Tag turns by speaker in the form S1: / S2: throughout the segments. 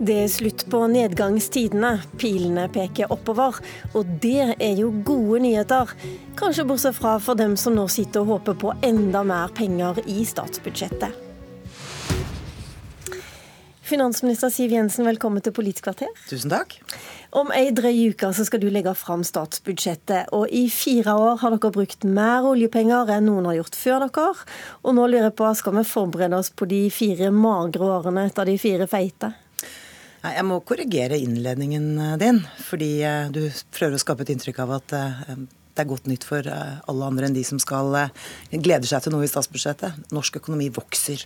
S1: Det er slutt på nedgangstidene. Pilene peker oppover. Og det er jo gode nyheter. Kanskje bortsett fra for dem som nå sitter og håper på enda mer penger i statsbudsjettet. Finansminister Siv Jensen, velkommen til Politisk kvarter.
S2: Tusen takk.
S1: Om ei drøy uke så skal du legge fram statsbudsjettet. Og i fire år har dere brukt mer oljepenger enn noen har gjort før dere. Og nå lurer jeg på, skal vi forberede oss på de fire magre årene etter de fire feite?
S2: Jeg må korrigere innledningen eh, din, fordi eh, du prøver å skape et inntrykk av at eh, det er godt nytt for alle andre enn de som skal gleder seg til noe i statsbudsjettet. Norsk økonomi vokser.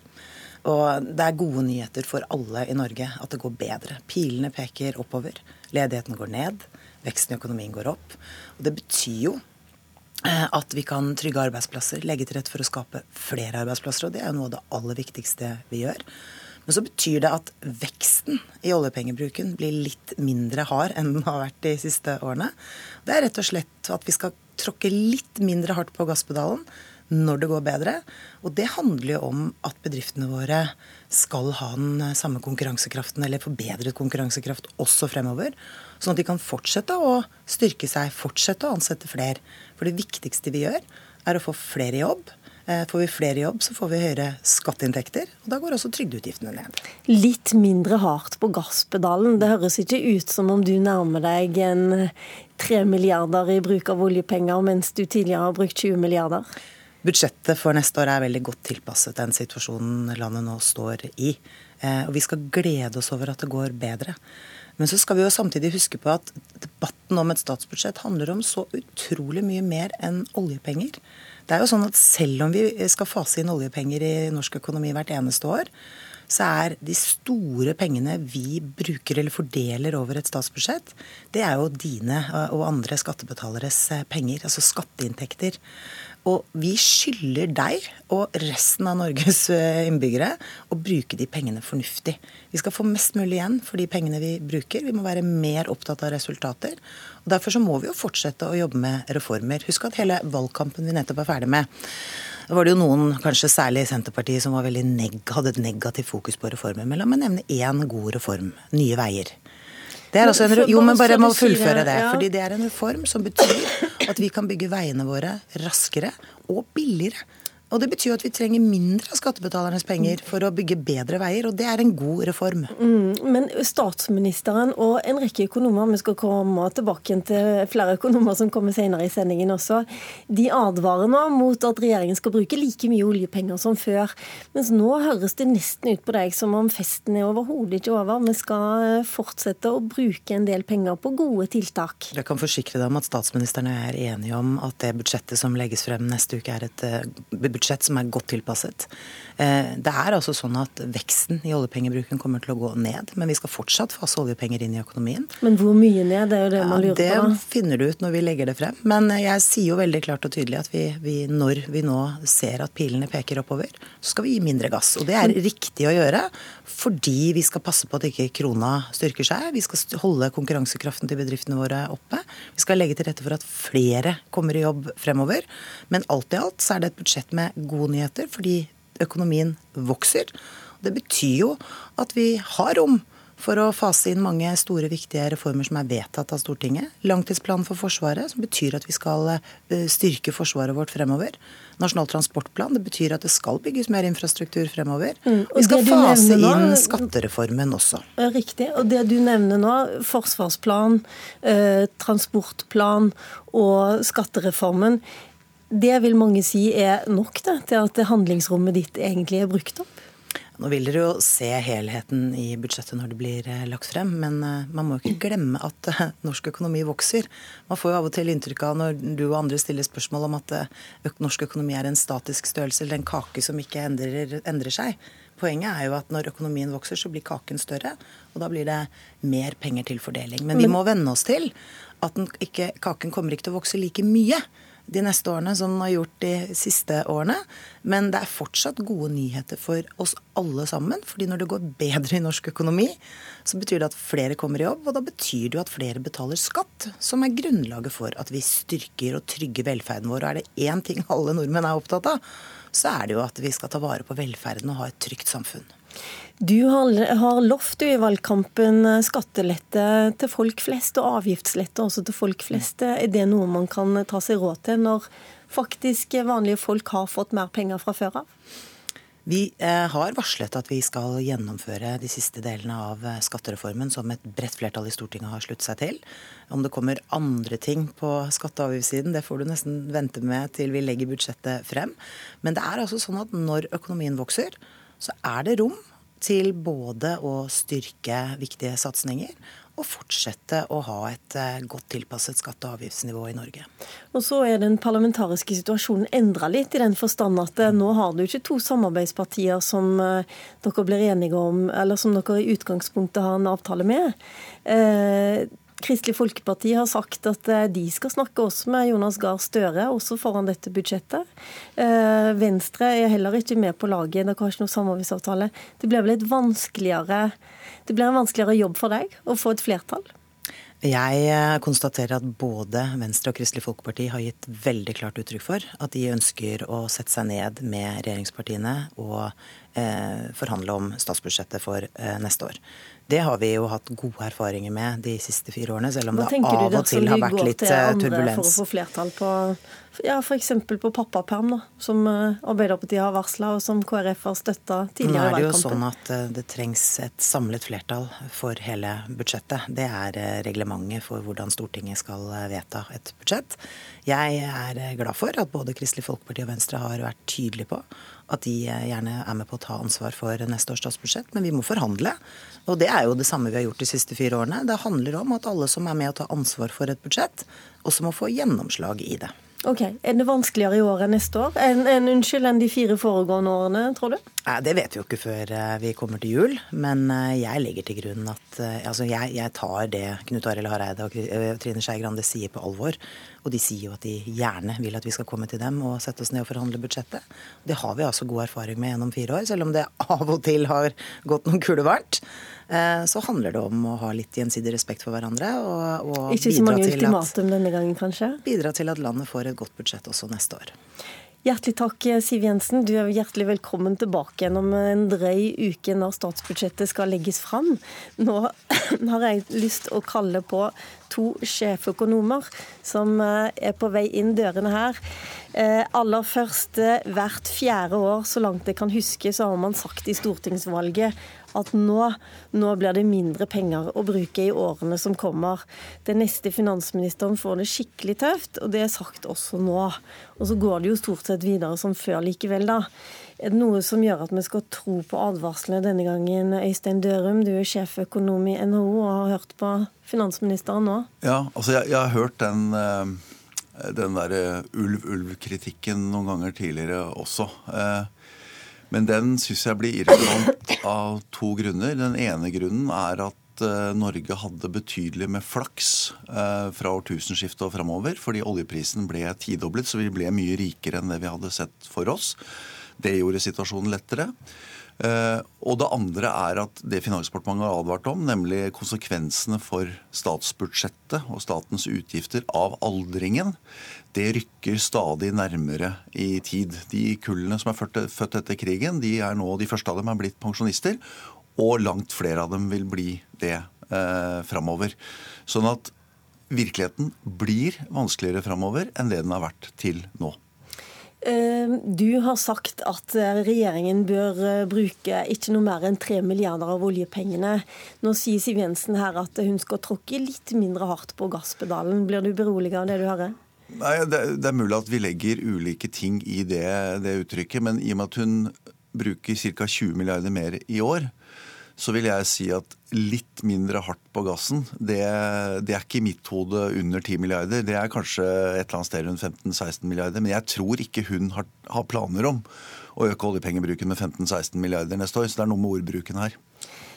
S2: Og det er gode nyheter for alle i Norge at det går bedre. Pilene peker oppover. Ledigheten går ned. Veksten i økonomien går opp. Og det betyr jo at vi kan trygge arbeidsplasser, legge til rette for å skape flere arbeidsplasser. Og det er jo noe av det aller viktigste vi gjør. Men så betyr det at veksten i oljepengebruken blir litt mindre hard enn den har vært de siste årene. Det er rett og slett at vi skal tråkke litt mindre hardt på gasspedalen når det går bedre. Og det handler jo om at bedriftene våre skal ha den samme konkurransekraften, eller forbedret konkurransekraft også fremover. Sånn at de kan fortsette å styrke seg, fortsette å ansette flere. For det viktigste vi gjør, er å få flere i jobb får vi flere jobb, så får vi høyere skatteinntekter, og da går også trygdeutgiftene ned.
S1: Litt mindre hardt på gasspedalen. Det høres ikke ut som om du nærmer deg en tre milliarder i bruk av oljepenger, mens du tidligere har brukt 20 milliarder?
S2: Budsjettet for neste år er veldig godt tilpasset den situasjonen landet nå står i. Eh, og vi skal glede oss over at det går bedre. Men så skal vi jo samtidig huske på at debatten om et statsbudsjett handler om så utrolig mye mer enn oljepenger. Det er jo sånn at Selv om vi skal fase inn oljepenger i norsk økonomi hvert eneste år, så er de store pengene vi bruker eller fordeler over et statsbudsjett, det er jo dine og andre skattebetaleres penger, altså skatteinntekter. Og vi skylder deg og resten av Norges eh, innbyggere å bruke de pengene fornuftig. Vi skal få mest mulig igjen for de pengene vi bruker. Vi må være mer opptatt av resultater. Og Derfor så må vi jo fortsette å jobbe med reformer. Husk at hele valgkampen vi nettopp er ferdig med, var det jo noen, kanskje særlig i Senterpartiet, som neg hadde et negativt fokus på reformer. Men la meg nevne én god reform. Nye veier. Det er altså en, jo, men bare må fullføre det. fordi det er en reform som betyr at vi kan bygge veiene våre raskere og billigere. Og det betyr at vi trenger mindre av skattebetalernes penger for å bygge bedre veier, og det er en god reform.
S1: Mm, men statsministeren og en rekke økonomer, vi skal komme tilbake til flere økonomer som kommer senere i sendingen også, de advarer nå mot at regjeringen skal bruke like mye oljepenger som før. Mens nå høres det nesten ut på deg som om festen er overhodet ikke over. Vi skal fortsette å bruke en del penger på gode tiltak.
S2: Jeg kan forsikre deg om at statsministeren og jeg er enige om at det budsjettet som legges frem neste uke, er et eh, budsjett budsjett som er godt tilpasset. Eh, det er altså sånn at Veksten i oljepengebruken kommer til å gå ned, men vi skal fortsatt fase oljepenger inn i økonomien.
S1: Men hvor mye ned? Det er jo det man lurer
S2: ja,
S1: på.
S2: Det finner du ut når vi legger det frem. Men jeg sier jo veldig klart og tydelig at vi, vi, når vi nå ser at pilene peker oppover, så skal vi gi mindre gass. Og det er riktig å gjøre fordi vi skal passe på at ikke krona styrker seg. Vi skal holde konkurransekraften til bedriftene våre oppe. Vi skal legge til rette for at flere kommer i jobb fremover. Men alt i alt så er det et budsjett med gode nyheter, fordi økonomien vokser. Det betyr jo at vi har rom for å fase inn mange store, viktige reformer som er vedtatt av Stortinget. Langtidsplanen for Forsvaret, som betyr at vi skal eh, styrke forsvaret vårt fremover. Nasjonal transportplan, det betyr at det skal bygges mer infrastruktur fremover. Mm, vi skal fase nå, inn skattereformen også.
S1: Riktig. Og det du nevner nå, forsvarsplan, eh, transportplan og skattereformen, det vil mange si er nok det, til at handlingsrommet ditt egentlig er brukt opp?
S2: Nå vil dere jo se helheten i budsjettet når det blir eh, lagt frem, men eh, man må ikke glemme at eh, norsk økonomi vokser. Man får jo av og til inntrykk av når du og andre stiller spørsmål om at norsk økonomi er en statisk størrelse eller en kake som ikke endrer, endrer seg. Poenget er jo at når økonomien vokser, så blir kaken større, og da blir det mer penger til fordeling. Men vi må venne oss til at ikke, kaken kommer ikke til å vokse like mye de neste årene som den har gjort de siste årene. Men det er fortsatt gode nyheter for oss alle sammen. fordi når det går bedre i norsk økonomi, så betyr det at flere kommer i jobb. Og da betyr det jo at flere betaler skatt, som er grunnlaget for at vi styrker og trygger velferden vår. Og er det én ting alle nordmenn er opptatt av, så er det jo at vi skal ta vare på velferden og ha et trygt samfunn.
S1: Du har, har lovt i valgkampen skattelette til folk flest, og avgiftslette også til folk flest. Er det noe man kan ta seg råd til når faktisk vanlige folk har fått mer penger fra før av?
S2: Vi eh, har varslet at vi skal gjennomføre de siste delene av eh, skattereformen som et bredt flertall i Stortinget har sluttet seg til. Om det kommer andre ting på skatte- og avgiftssiden, det får du nesten vente med til vi legger budsjettet frem. Men det er altså sånn at når økonomien vokser, så er det rom til både å styrke viktige satsinger og fortsette å ha et eh, godt tilpasset skatte- og avgiftsnivå i Norge.
S1: Og så er den parlamentariske situasjonen endra litt, i den forstand at eh, nå har du ikke to samarbeidspartier som eh, dere blir enige om, eller som dere i utgangspunktet har en avtale med. Eh, Kristelig Folkeparti har sagt at de skal snakke også med Jonas Gahr Støre, også foran dette budsjettet. Venstre er heller ikke med på laget, dere har ikke noe samarbeidsavtale. Det blir vel et vanskeligere det blir en vanskeligere jobb for deg å få et flertall?
S2: Jeg eh, konstaterer at både Venstre og Kristelig Folkeparti har gitt veldig klart uttrykk for at de ønsker å sette seg ned med regjeringspartiene og eh, forhandle om statsbudsjettet for eh, neste år. Det har vi jo hatt gode erfaringer med de siste fire årene, selv om det av og til har vært litt eh, turbulens.
S1: For å få flertall på ja, f.eks. på pappaperm, da, som eh, Arbeiderpartiet har varsla, og som KrF har støtta tidligere
S2: i valgkampen. Nå er det jo sånn at eh, det trengs et samlet flertall for hele budsjettet. Det er reglementet for hvordan Stortinget skal vedta et budsjett. Jeg er glad for at både Kristelig Folkeparti og Venstre har vært tydelige på at de gjerne er med på å ta ansvar for neste års statsbudsjett, men vi må forhandle. Og det er jo det samme vi har gjort de siste fire årene. Det handler om at alle som er med å ta ansvar for et budsjett, også må få gjennomslag i det.
S1: Ok, Er det vanskeligere i år enn neste år? En, en, unnskyld, enn de fire foregående årene, tror du?
S2: Nei, Det vet vi jo ikke før eh, vi kommer til jul. Men eh, jeg legger til grunn at eh, altså jeg, jeg tar det Knut Arild Hareide og Trine Skei Grande sier på alvor. Og de sier jo at de gjerne vil at vi skal komme til dem og sette oss ned og forhandle budsjettet. Det har vi altså god erfaring med gjennom fire år, selv om det av og til har gått noen kuler varmt. Så handler det om å ha litt gjensidig respekt for hverandre. Og, og
S1: Ikke så mange ultimatum denne gangen, kanskje?
S2: Bidra til at landet får et godt budsjett også neste år.
S1: Hjertelig takk, Siv Jensen. Du er hjertelig velkommen tilbake gjennom en drøy uke når statsbudsjettet skal legges fram. Nå har jeg lyst å kalle på to sjeføkonomer som eh, er på vei inn dørene her. Eh, aller først, eh, hvert fjerde år, så langt jeg kan huske, så har man sagt i stortingsvalget at nå, nå, blir det mindre penger å bruke i årene som kommer. Den neste finansministeren får det skikkelig tøft, og det er sagt også nå. Og så går det jo stort sett videre som før likevel, da. Er det noe som gjør at vi skal tro på advarslene denne gangen? Øystein Dørum, du er sjeføkonom i NHO og har hørt på finansministeren nå.
S3: Ja, altså jeg, jeg har hørt den, eh, den derre ulv-ulv-kritikken noen ganger tidligere også. Eh, men den syns jeg blir irrelevant av to grunner. Den ene grunnen er at eh, Norge hadde betydelig med flaks fra årtusenskiftet og framover, fordi oljeprisen ble tidoblet, så vi ble mye rikere enn det vi hadde sett for oss. Det gjorde situasjonen lettere. Uh, og det andre er at det Finansdepartementet har advart om, nemlig konsekvensene for statsbudsjettet og statens utgifter av aldringen, det rykker stadig nærmere i tid. De kullene som er født etter krigen, de er nå, de første av dem er blitt pensjonister. Og langt flere av dem vil bli det eh, framover. Sånn at virkeligheten blir vanskeligere framover enn det den har vært til nå.
S1: Eh, du har sagt at eh, regjeringen bør eh, bruke ikke noe mer enn 3 milliarder av oljepengene. Nå sier Siv Jensen her at hun skal tråkke litt mindre hardt på gasspedalen. Blir du beroliget av det du hører?
S3: Nei, det, det, er mulig at vi legger ulike ting i det, det uttrykket. Men i og med at hun bruker ca. 20 milliarder mer i år, så vil jeg si at litt mindre hardt på gassen, det, det, er ikke i mitt hode under 10 milliarder. Det er kanskje et eller annet sted rundt 15-16 milliarder. Men jeg tror ikke hun har, har planer om å øke oljepengebruken med 15-16 milliarder neste år. Så det er noe med ordbruken her.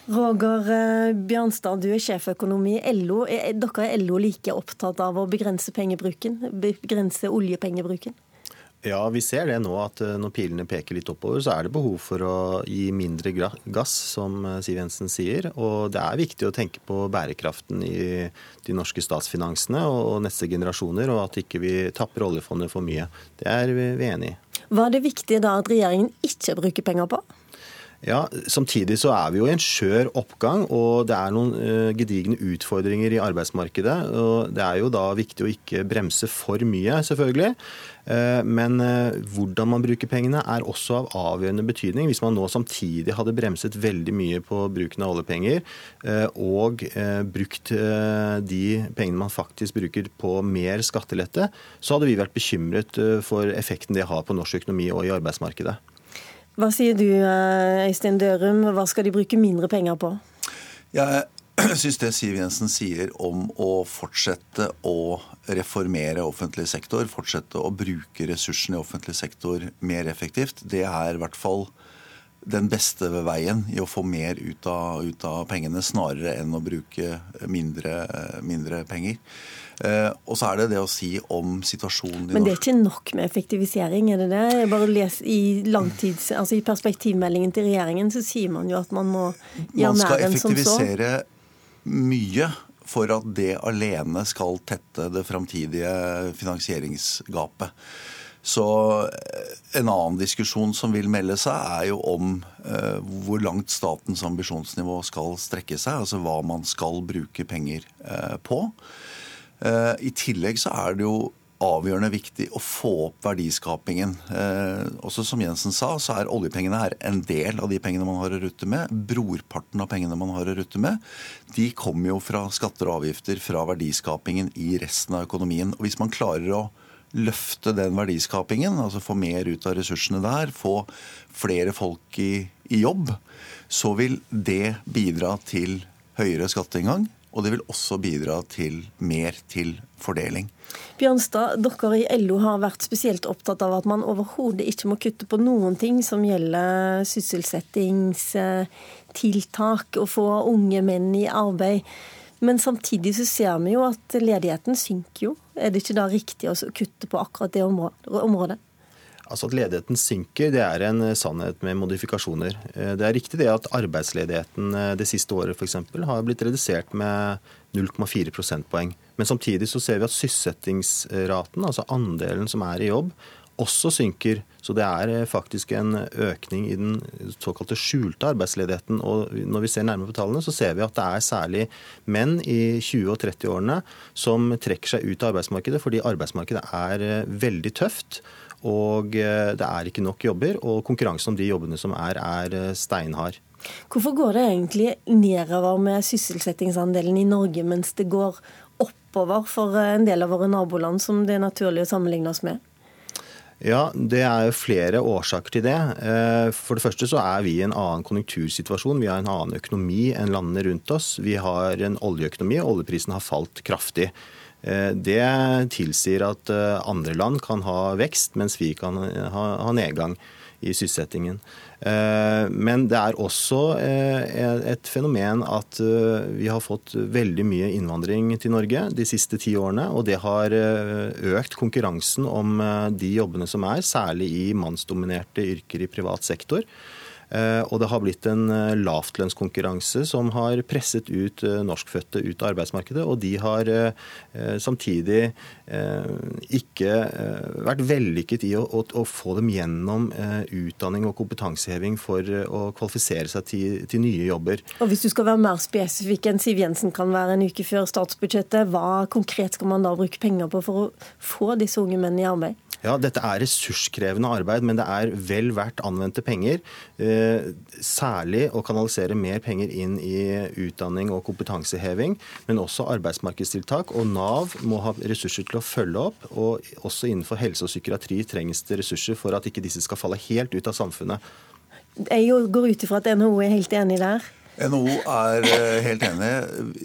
S1: Roger eh, Bjørnstad, du er sjeføkonom i LO. Er dere i LO like opptatt av å begrense pengebruken? Begrense oljepengebruken?
S4: Ja, vi ser det nå at eh, når pilene peker litt oppover, så er det behov for å gi mindre gass, som eh, Siv Jensen sier. Og det er viktig å tenke på bærekraften i de norske statsfinansene og neste generasjoner, og at ikke vi tapper oljefondet for mye. Det er vi enig i.
S1: Hva er det viktig da at regjeringen ikke bruker penger på?
S4: Ja, Samtidig så er vi jo i en skjør oppgang, og det er noen uh, gedigne utfordringer i arbeidsmarkedet. og Det er jo da viktig å ikke bremse for mye, selvfølgelig. Uh, men uh, hvordan man bruker pengene er også av avgjørende betydning. Hvis man nå samtidig hadde bremset veldig mye på bruken av oljepenger, og brukt de pengene man faktisk bruker på mer skattelette, så hadde vi vært bekymret for effekten det har på norsk økonomi og i arbeidsmarkedet.
S1: Hva sier du, eh, Øystein Dørum? Hva skal de bruke mindre penger på?
S3: Jeg syns det Siv Jensen sier om å fortsette å reformere offentlig sektor, fortsette å bruke ressursene i offentlig sektor mer effektivt, det er i hvert fall den beste veien i å få mer ut av, ut av pengene, snarere enn å bruke mindre, mindre penger. Eh, og så er det det å si om situasjonen
S1: i Men det er ikke nok med effektivisering, er det det? Jeg bare les I langtids, altså i perspektivmeldingen til regjeringen så sier man jo at man må gjøre mer enn som så.
S3: Man skal effektivisere mye for at det alene skal tette det framtidige finansieringsgapet. Så eh, en annen diskusjon som vil melde seg, er jo om eh, hvor langt statens ambisjonsnivå skal strekke seg. Altså hva man skal bruke penger eh, på. Eh, I tillegg så er det jo avgjørende viktig å få opp verdiskapingen. Eh, også som Jensen sa, så er oljepengene her en del av de pengene man har å rutte med. Brorparten av pengene man har å rutte med, de kommer jo fra skatter og avgifter fra verdiskapingen i resten av økonomien. Og hvis man klarer å løfte den verdiskapingen, altså få mer ut av ressursene der, få flere folk i, i jobb, så vil det bidra til høyere skatteinngang og det vil også bidra til mer til fordeling.
S1: Bjørnstad, dere i LO har vært spesielt opptatt av at man overhodet ikke må kutte på noen ting som gjelder sysselsettingstiltak og få unge menn i arbeid. Men samtidig så ser vi jo at ledigheten synker jo. Er det ikke da riktig å kutte på akkurat det området?
S4: Altså At ledigheten synker, det er en sannhet med modifikasjoner. Eh, det er riktig det at arbeidsledigheten eh, det siste året eksempel, har blitt redusert med 0,4 prosentpoeng. Men samtidig så ser vi at sysselsettingsraten, altså andelen som er i jobb, også synker. Så det er eh, faktisk en økning i den såkalte skjulte arbeidsledigheten. Og når vi ser nærmere på tallene, så ser vi at det er særlig menn i 20- og 30-årene som trekker seg ut av arbeidsmarkedet fordi arbeidsmarkedet er veldig tøft. Og eh, det er ikke nok jobber, og konkurransen om de jobbene som er, er eh, steinhard.
S1: Hvorfor går det egentlig nedover med sysselsettingsandelen i Norge, mens det går oppover for eh, en del av våre naboland som det er naturlig å sammenligne oss med?
S4: Ja, Det er flere årsaker til det. For det første så er vi i en annen konjunktursituasjon. Vi har en annen økonomi enn landene rundt oss. Vi har en oljeøkonomi, oljeprisen har falt kraftig. Eh, det tilsier at eh, andre land kan ha vekst, mens vi kan ha nedgang i sysselsettingen. Eh, men det er også et fenomen at vi har fått veldig mye innvandring til Norge de siste ti årene. Og det har økt konkurransen om de jobbene som er, særlig i mannsdominerte yrker i privat sektor. Eh, og det har blitt en eh, lavtlønnskonkurranse som har presset ut eh, norskfødte ut av arbeidsmarkedet. Og de har samtidig ikke vært vellykket i å, å, å få dem gjennom utdanning og kompetanseheving for å kvalifisere seg til, til, nye jobber.
S1: Og Hvis du skal være mer spesifikk enn Siv Jensen kan være en uke før statsbudsjettet, hva konkret skal man da bruke penger på for å få disse unge mennene i arbeid?
S4: Ja, Dette er ressurskrevende arbeid, men det er vel verdt anvendte penger. Eh, særlig å kanalisere mer penger inn i utdanning og kompetanseheving, men også arbeidsmarkedstiltak. Og Nav må ha ressurser til å følge opp. Og også innenfor helse og psykiatri trengs det ressurser for at ikke disse skal falle helt ut av samfunnet.
S1: Jeg går ut ifra at NHO er helt enig der?
S3: NHO er eh, helt enig.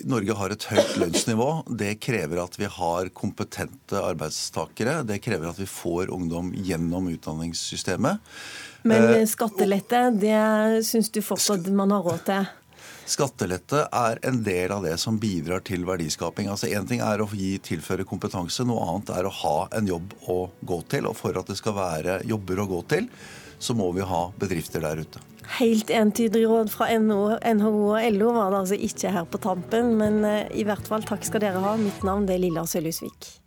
S3: Norge har et høyt lønnsnivå. Det krever at vi har kompetente arbeidstakere. Det krever at vi får ungdom gjennom utdanningssystemet.
S1: Men eh, skattelette, det syns du fortsatt man har råd til?
S3: Skattelette er en del av det som bidrar til verdiskaping. Altså Én ting er å gi tilføre kompetanse, noe annet er å ha en jobb å gå til. Og for at det skal være jobber å gå til, så må vi ha bedrifter der ute.
S1: Helt entydig råd fra NHO, og LO var det altså ikke her på tampen, men eh, i hvert fall takk skal dere ha. Mitt navn er Lilla Sølhusvik.